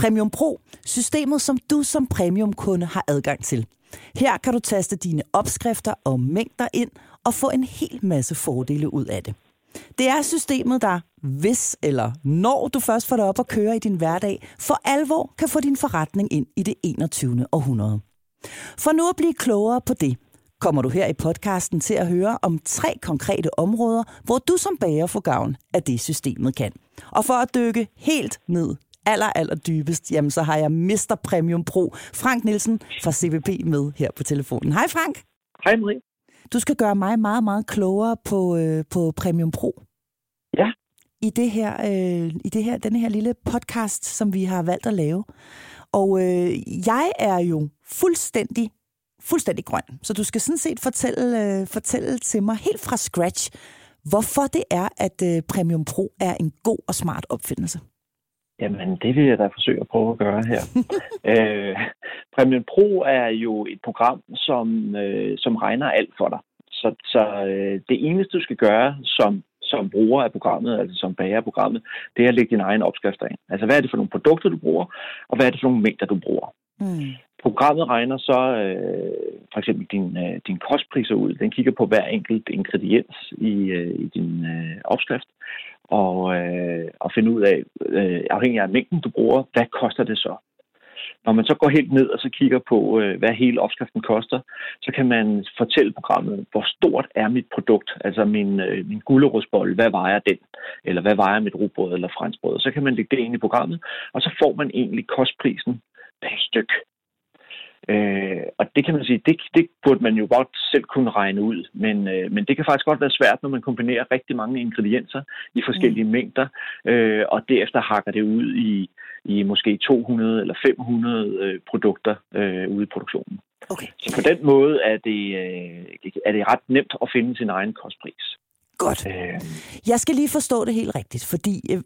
Premium Pro, systemet som du som premiumkunde har adgang til. Her kan du taste dine opskrifter og mængder ind og få en hel masse fordele ud af det. Det er systemet, der, hvis eller når du først får det op at køre i din hverdag, for alvor kan få din forretning ind i det 21. århundrede. For nu at blive klogere på det, kommer du her i podcasten til at høre om tre konkrete områder, hvor du som bager får gavn af det, systemet kan. Og for at dykke helt ned aller, aller dybest, jamen så har jeg Mr. Premium Pro, Frank Nielsen fra CVP med her på telefonen. Hej Frank. Hej Marie. Du skal gøre mig meget, meget klogere på, øh, på Premium Pro. Ja. I det her, øh, i det her, denne her lille podcast, som vi har valgt at lave. Og øh, jeg er jo fuldstændig, fuldstændig grøn. Så du skal sådan set fortælle, øh, fortælle til mig helt fra scratch, hvorfor det er, at øh, Premium Pro er en god og smart opfindelse. Jamen, det vil jeg da forsøge at prøve at gøre her. øh, Premium Pro er jo et program, som, øh, som regner alt for dig. Så, så øh, det eneste, du skal gøre som, som bruger af programmet, altså som bager af programmet, det er at lægge dine egne opskrifter ind. Altså, hvad er det for nogle produkter, du bruger, og hvad er det for nogle mængder, du bruger. Mm. Programmet regner så øh, for eksempel din, øh, din kostpriser ud. Den kigger på hver enkelt ingrediens i, øh, i din øh, opskrift og, øh, og finde ud af, øh, afhængig af mængden, du bruger, hvad koster det så? Når man så går helt ned og så kigger på, øh, hvad hele opskriften koster, så kan man fortælle programmet, hvor stort er mit produkt, altså min, øh, min gulerodsbolle, hvad vejer den? Eller hvad vejer mit rugbrød eller franskbrød? Så kan man lægge det ind i programmet, og så får man egentlig kostprisen per styk. Øh, det kan man sige, det, det burde man jo godt selv kunne regne ud, men, øh, men det kan faktisk godt være svært, når man kombinerer rigtig mange ingredienser i forskellige mm. mængder, øh, og derefter hakker det ud i, i måske 200 eller 500 øh, produkter øh, ude i produktionen. Okay. Så på den måde er det, øh, er det ret nemt at finde sin egen kostpris. Godt. Øh. Jeg skal lige forstå det helt rigtigt, fordi øh,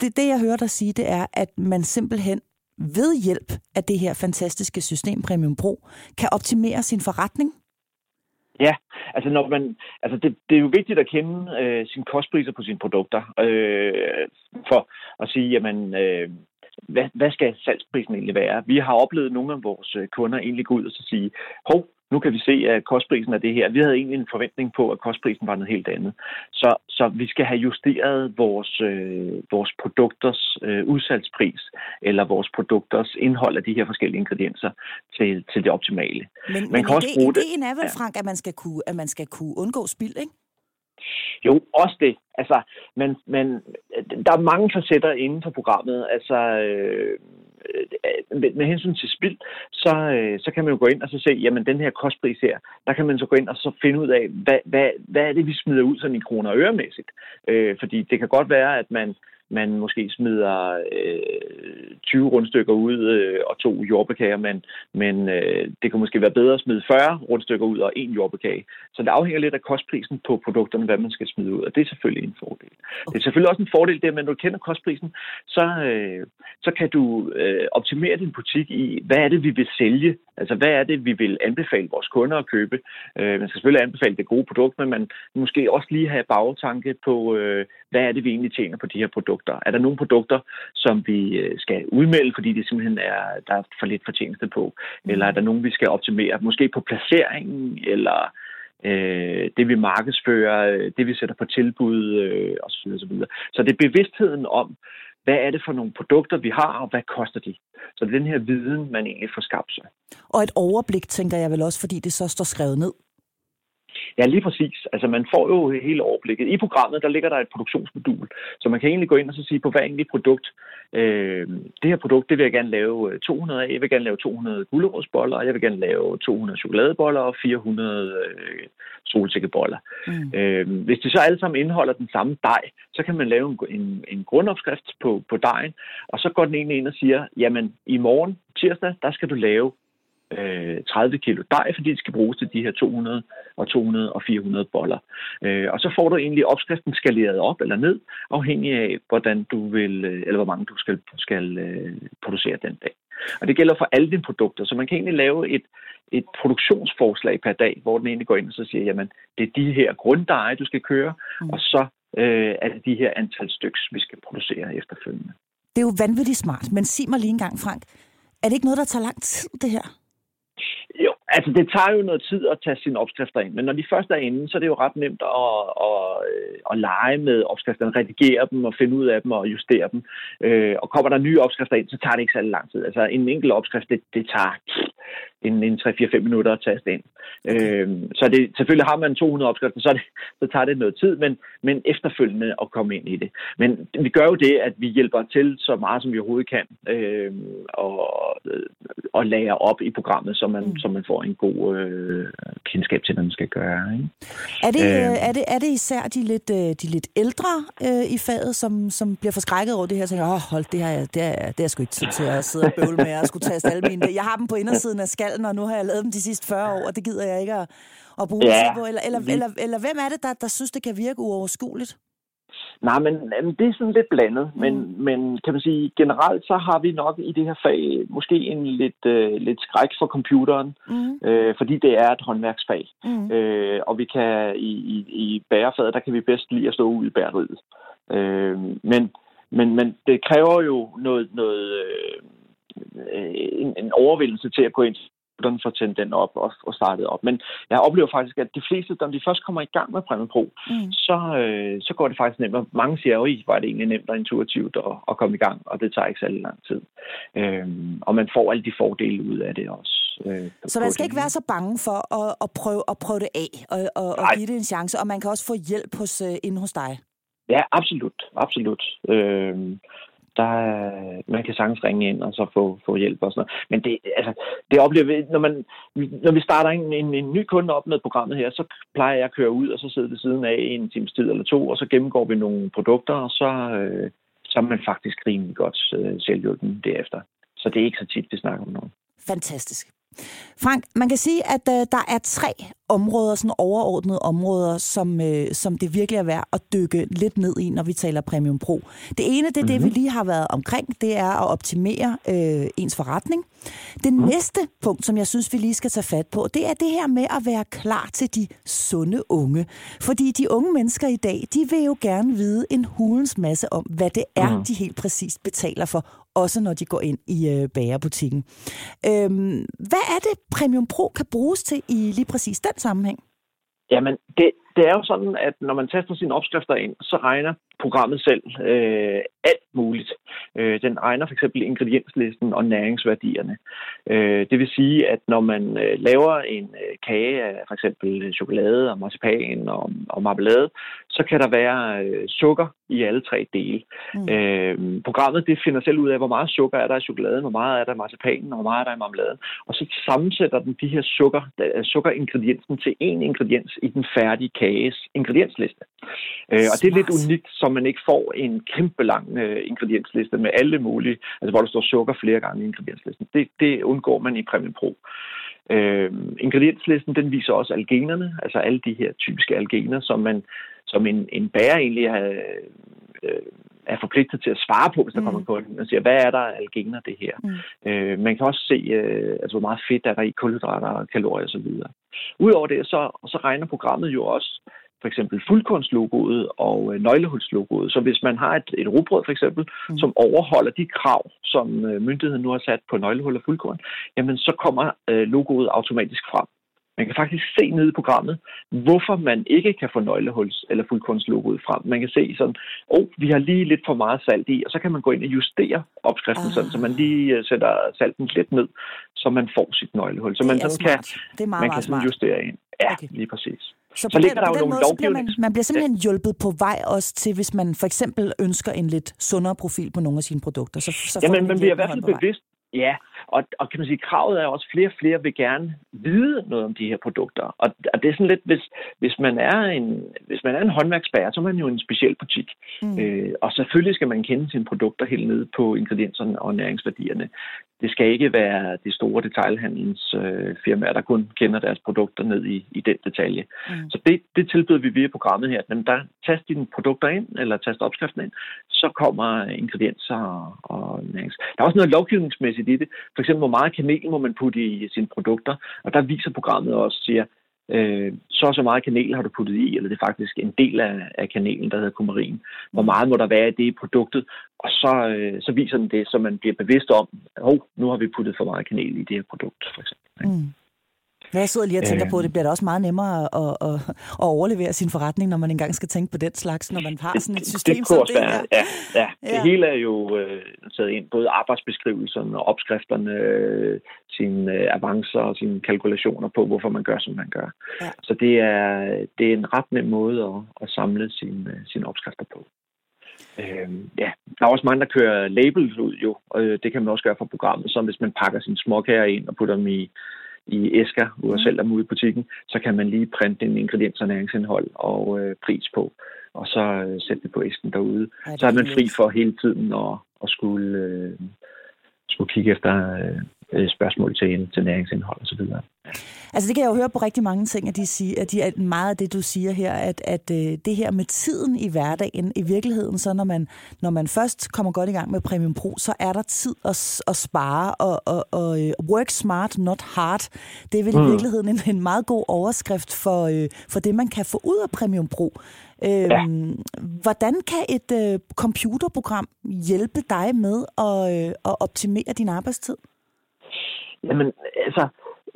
det, det, jeg hører dig sige, det er, at man simpelthen ved hjælp af det her fantastiske system Premium Pro kan optimere sin forretning? Ja, altså når man, altså det, det er jo vigtigt at kende øh, sine kostpriser på sine produkter, øh, for at sige, jamen, øh, hvad, hvad skal salgsprisen egentlig være? Vi har oplevet nogle af vores øh, kunder egentlig gå ud og så sige, hov, nu kan vi se, at kostprisen er det her. Vi havde egentlig en forventning på, at kostprisen var noget helt andet. Så, så vi skal have justeret vores, øh, vores produkters øh, udsalgspris, eller vores produkters indhold af de her forskellige ingredienser til, til det optimale. Men, man men kan også bruge ideen er vel, Frank, at man skal kunne, at man skal kunne undgå spild, ikke? Jo, også det. Altså, men, men der er mange facetter inden for programmet. Altså, øh, Øh, med, med hensyn til spild, så, øh, så kan man jo gå ind og så se, jamen den her kostpris her, der kan man så gå ind og så finde ud af, hvad, hvad, hvad er det, vi smider ud sådan i kroner og øremæssigt. Øh, fordi det kan godt være, at man man måske smider øh, 20 rundstykker ud øh, og to jordbærkager, men, men øh, det kan måske være bedre at smide 40 rundstykker ud og en jordbærkage. Så det afhænger lidt af kostprisen på produkterne, hvad man skal smide ud, og det er selvfølgelig en fordel. Det er selvfølgelig også en fordel, det at når du kender kostprisen, så, øh, så kan du øh, optimere din butik i, hvad er det, vi vil sælge? Altså, hvad er det, vi vil anbefale vores kunder at købe? Øh, man skal selvfølgelig anbefale det gode produkt, men man måske også lige have bagtanke på, øh, hvad er det, vi egentlig tjener på de her produkter produkter? Er der nogle produkter, som vi øh, skal udmelde, fordi det simpelthen er, der er for lidt fortjeneste på? Eller er der nogen, vi skal optimere? Måske på placeringen, eller øh, det vi markedsfører, øh, det vi sætter på tilbud øh, osv. osv. Så det er bevidstheden om, hvad er det for nogle produkter, vi har, og hvad koster de? Så det er den her viden, man egentlig får skabt sig. Og et overblik, tænker jeg vel også, fordi det så står skrevet ned. Ja, lige præcis. Altså man får jo hele overblikket. I programmet, der ligger der et produktionsmodul, så man kan egentlig gå ind og så sige på hver enkelt produkt, øh, det her produkt, det vil jeg gerne lave 200 øh, af. Jeg vil gerne lave 200 gulerodsboller, jeg vil gerne lave 200 chokoladeboller og 400 øh, solsikkeboller. Mm. Øh, hvis de så alle sammen indeholder den samme dej, så kan man lave en, en, en grundopskrift på, på dejen, og så går den egentlig ind og siger, jamen i morgen, tirsdag, der skal du lave øh, 30 kilo dej, fordi det skal bruges til de her 200 og 200 og 400 boller. Øh, og så får du egentlig opskriften skaleret op eller ned, afhængig af, hvordan du vil, øh, eller hvor mange du skal, skal øh, producere den dag. Og det gælder for alle dine produkter, så man kan egentlig lave et, et produktionsforslag per dag, hvor den egentlig går ind og så siger, jamen, det er de her grunddeje, du skal køre, mm. og så øh, er det de her antal stykker, vi skal producere efterfølgende. Det er jo vanvittigt smart. Men sig mig lige en gang, Frank. Er det ikke noget, der tager lang tid, det her? Altså det tager jo noget tid at tage sine opskrifter ind, men når de først er inde, så er det jo ret nemt at, at, øh, at lege med opskrifterne, redigere dem og finde ud af dem og justere dem. Øh, og kommer der nye opskrifter ind, så tager det ikke særlig lang tid. Altså en enkelt opskrift, det, det tager en, en 3-4-5 minutter at taste ind. Øh, så det, selvfølgelig har man 200 opskrifter, så, det, så tager det noget tid, men, men efterfølgende at komme ind i det. Men vi gør jo det, at vi hjælper til så meget, som vi overhovedet kan, øh, og, og lære op i programmet, så man, mm. så man får en god øh, kendskab til, hvad man skal gøre. Ikke? Er, det, øh, er, det, er det især de lidt, øh, de lidt ældre øh, i faget, som, som bliver forskrækket over det her, og tænker, åh, hold, det, her, det, er, det er sgu ikke tid til at sidde og bøvle med, at skulle taste alle mine. Jeg har dem på indersiden af skallen, og nu har jeg lavet dem de sidste 40 år, og det gider jeg ikke at, at bruge ja, tid på. Eller, eller, eller, eller hvem er det, der, der synes, det kan virke uoverskueligt? Nej, men det er sådan lidt blandet, mm. men, men kan man sige, generelt så har vi nok i det her fag måske en lidt, øh, lidt skræk for computeren, mm. øh, fordi det er et håndværksfag. Mm. Øh, og vi kan i, i, i bærefaget, der kan vi bedst lide at stå ud i bæreriet. Øh, men, men, men det kræver jo noget, noget øh, en, en overvindelse til at gå ind den får tændt den op og, og startet op. Men jeg oplever faktisk, at de fleste, når de først kommer i gang med Premiere Pro, mm. så, øh, så går det faktisk nemt. Mange siger jo, var det egentlig nemt og intuitivt at, at komme i gang, og det tager ikke særlig lang tid. Øhm, og man får alle de fordele ud af det også. Øh, så man skal ikke være så bange for at, at, prøve, at prøve det af og, og, og give det en chance, og man kan også få hjælp hos, uh, inde hos dig? Ja, absolut. absolut. Øh, der, man kan sagtens ringe ind og så få, få hjælp og sådan noget. Men det, altså, det oplever vi, når, man, når vi starter en, en, en ny kunde op med programmet her, så plejer jeg at køre ud og så sidde ved siden af en times tid eller to, og så gennemgår vi nogle produkter, og så, øh, så er man faktisk rimelig godt øh, selvhjulpen derefter. Så det er ikke så tit, vi snakker om nogen. Fantastisk. Frank, man kan sige, at øh, der er tre områder, sådan overordnede områder, som, øh, som det virkelig er værd at dykke lidt ned i, når vi taler Premium Pro. Det ene, det er mm-hmm. det, vi mhm. lige har været omkring, det er at optimere øh, ens forretning. Det mm. næste punkt, som jeg synes, vi lige skal tage fat på, det er det her med at være klar til de sunde unge. Fordi de unge mennesker i dag, de vil jo gerne vide en hulens masse om, hvad det er, mm. de helt præcist betaler for, også når de går ind i øh, bagerbutikken. Øhm, hvad er det, Premium Pro kan bruges til i lige præcis den sammenhæng? Jamen, det, det er jo sådan, at når man taster sine opskrifter ind, så regner programmet selv øh, alt muligt. Øh, den regner for eksempel ingredienslisten og næringsværdierne. Øh, det vil sige, at når man øh, laver en øh, kage af for eksempel chokolade og marcipan og, og marmelade, så kan der være øh, sukker i alle tre dele. Mm. Øh, programmet det finder selv ud af, hvor meget sukker er der i chokoladen, hvor meget er der i marcipanen, og hvor meget er der i marmeladen. Og så sammensætter den de her sukker, øh, sukkeringrediensen til en ingrediens i den færdige kages ingrediensliste. Øh, og det er lidt unikt, så man ikke får en kæmpe lang øh, ingrediensliste med alle mulige, altså hvor der står sukker flere gange i ingredienslisten. Det, det undgår man i Premium Pro. Øh, ingredienslisten den viser også algenerne, altså alle de her typiske algener, som man som en, en bærer egentlig har, øh, er forpligtet til at svare på, hvis der mm. kommer på den. Man siger, hvad er der algener det her? Mm. Øh, man kan også se, øh, altså, hvor meget fedt er der i kulhydrater, kalorier osv. Udover det, så, så regner programmet jo også for eksempel fuldkornslogoet og øh, nøglehulslogoet. Så hvis man har et, et rugbrød for eksempel, mm. som overholder de krav, som øh, myndigheden nu har sat på nøglehul og fuldkorn, jamen så kommer øh, logoet automatisk frem. Man kan faktisk se nede i programmet, hvorfor man ikke kan få nøglehuls- eller fuldkornslogoet frem. Man kan se sådan, åh, oh, vi har lige lidt for meget salt i, og så kan man gå ind og justere opskriften, uh. sådan, så man lige uh, sætter salten lidt ned, så man får sit nøglehul. Så man sådan kan, det er meget, man kan sådan justere ind. Ja, okay. lige præcis. Så, så ligger den, der jo nogle måde, bliver man, man bliver simpelthen ja. hjulpet på vej også til, hvis man for eksempel ønsker en lidt sundere profil på nogle af sine produkter. Så, så ja, men man bliver i hvert fald bevidst. Ja, og, og kan man sige, kravet er også, at flere og flere vil gerne vide noget om de her produkter. Og, og det er sådan lidt, hvis, hvis, man er en, hvis man er en håndværksbærer, så er man jo en speciel butik. Mm. Øh, og selvfølgelig skal man kende sine produkter helt ned på ingredienserne og næringsværdierne. Det skal ikke være de store detaljhandlens øh, firmaer, der kun kender deres produkter ned i, i den detalje. Mm. Så det, det tilbyder vi via programmet her. Men der tast dine produkter ind, eller tast opskriften ind, så kommer ingredienser og, og nærings. Der er også noget lovgivningsmæssigt i det. For eksempel, hvor meget kanel må man putte i sine produkter. Og der viser programmet også, siger, øh, så og så meget kanel har du puttet i, eller det er faktisk en del af, af kanelen, der hedder kumarin. Hvor meget må der være i det i produktet? Og så, øh, så viser den det, så man bliver bevidst om, at oh, nu har vi puttet for meget kanel i det her produkt, for eksempel. Mm. Hvad jeg sidder lige og tænker øh, på, det bliver da også meget nemmere at, at, at overlevere sin forretning, når man engang skal tænke på den slags, når man har sådan et system det, det som det her. Ja, ja. ja, det hele er jo øh, taget ind, både arbejdsbeskrivelserne og opskrifterne, øh, sine øh, avancer og sine kalkulationer på, hvorfor man gør, som man gør. Ja. Så det er, det er en ret nem måde at, at samle sine, øh, sine opskrifter på. Øh, ja, der er også mange, der kører labels ud jo, og det kan man også gøre fra programmet, som hvis man pakker sine småkager ind og putter dem i i æsker, hvor mm. selv er ude i butikken, så kan man lige printe en ingrediens- og næringsindhold og øh, pris på, og så øh, sætte det på æsken derude. Ej, så er man fri for hele tiden at, at skulle, øh, skulle kigge efter øh, spørgsmål til, til næringsindhold osv. Altså det kan jeg jo høre på rigtig mange ting, at de siger, at de, at meget af det, du siger her, at, at øh, det her med tiden i hverdagen, i virkeligheden, så når man, når man først kommer godt i gang med Premium Pro, så er der tid at, at spare, og, og, og øh, work smart, not hard. Det er vel mm. i virkeligheden en, en meget god overskrift for, øh, for det, man kan få ud af Premium Pro. Øh, ja. Hvordan kan et øh, computerprogram hjælpe dig med at, øh, at optimere din arbejdstid? Jamen, altså,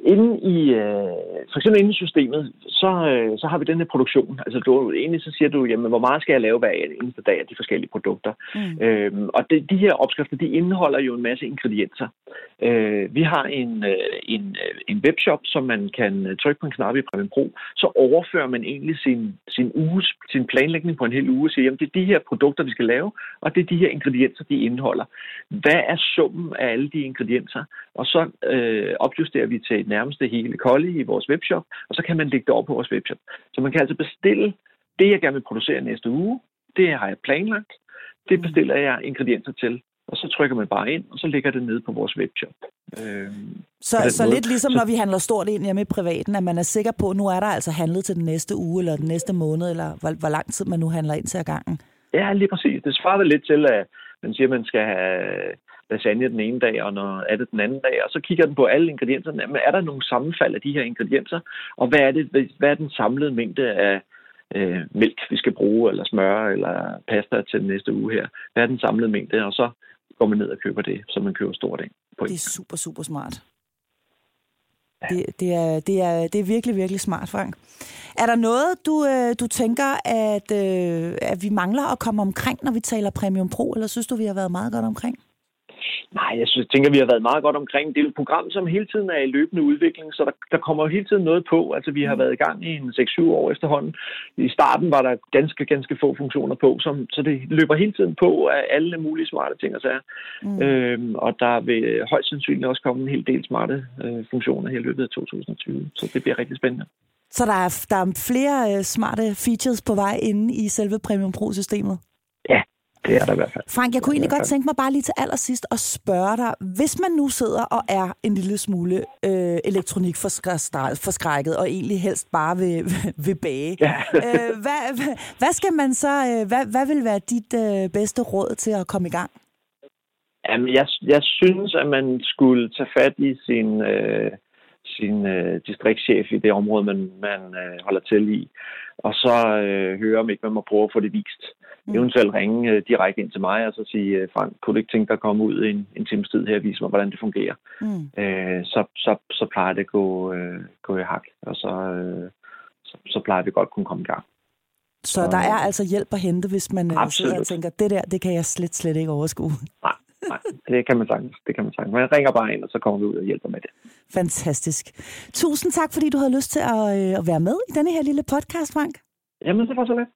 Inden i, øh, for eksempel inde i systemet, så, øh, så har vi den her produktion. Altså du, egentlig så siger du, jamen, hvor meget skal jeg lave hver eneste dag af de forskellige produkter? Mm. Øhm, og det, de her opskrifter, de indeholder jo en masse ingredienser. Øh, vi har en, øh, en, øh, en webshop, som man kan øh, trykke på en knap i Premium Pro. Så overfører man egentlig sin, sin, uges, sin planlægning på en hel uge og siger, jamen det er de her produkter, vi skal lave, og det er de her ingredienser, de indeholder. Hvad er summen af alle de ingredienser? Og så øh, opjusterer vi til nærmeste hele kolde i vores webshop, og så kan man lægge det over på vores webshop. Så man kan altså bestille det, jeg gerne vil producere næste uge, det har jeg planlagt, det bestiller jeg ingredienser til, og så trykker man bare ind, og så ligger det nede på vores webshop. Øhm, så så lidt ligesom så, når vi handler stort ind hjemme i privaten, at man er sikker på, at nu er der altså handlet til den næste uge, eller den næste måned, eller hvor, hvor lang tid man nu handler ind til ad gangen. Ja, lige præcis. Det svarer lidt til, at man siger, at man skal have lasagne den ene dag, og når er det den anden dag, og så kigger den på alle ingredienserne. Men er der nogle sammenfald af de her ingredienser, og hvad er, det, hvad er den samlede mængde af øh, mælk, vi skal bruge, eller smør, eller pasta til den næste uge her? Hvad er den samlede mængde? Og så går man ned og køber det, som man køber stort af. På det er super, super smart. Ja. Det, det, er, det, er, det er virkelig, virkelig smart, Frank. Er der noget, du, øh, du tænker, at, øh, at vi mangler at komme omkring, når vi taler Premium Pro, eller synes du, vi har været meget godt omkring? Nej, jeg synes, tænker, vi har været meget godt omkring. Det er et program, som hele tiden er i løbende udvikling, så der, der kommer jo hele tiden noget på. Altså, vi har mm. været i gang i en 6-7 år efterhånden. I starten var der ganske, ganske få funktioner på, som, så det løber hele tiden på af alle mulige smarte ting og sager. Mm. Øhm, og der vil højst sandsynligt også komme en hel del smarte øh, funktioner her i løbet af 2020. Så det bliver rigtig spændende. Så der er, der er flere øh, smarte features på vej inde i selve Premium Pro-systemet? Ja, det er der i hvert fald. Frank, jeg kunne egentlig godt tænke mig bare lige til allersidst at spørge dig, hvis man nu sidder og er en lille smule øh, elektronik forskrækket, og egentlig helst bare vil, vil bage, ja. øh, hvad, hvad skal man så, øh, hvad, hvad vil være dit øh, bedste råd til at komme i gang? Jamen, jeg, jeg synes, at man skulle tage fat i sin, øh, sin øh, distriktschef i det område, man, man øh, holder til i, og så øh, høre, om ikke man må prøve at få det vist. Mm. Eventuelt ringe øh, direkte ind til mig og så sige, øh, Frank, kunne du ikke tænke dig at komme ud en, en times tid her og vise mig, hvordan det fungerer? Mm. Øh, så, så, så plejer det at gå, øh, gå i hak, og så, øh, så, så plejer det godt kunne komme i gang. Så der er altså hjælp at hente, hvis man Absolut. sidder og tænker, det der, det kan jeg slet, slet ikke overskue. Nej, nej, det kan man sagtens. Det kan man sagtens. Man ringer bare ind, og så kommer vi ud og hjælper med det. Fantastisk. Tusind tak, fordi du havde lyst til at, øh, at være med i denne her lille podcast, Frank. Jamen, det var så let.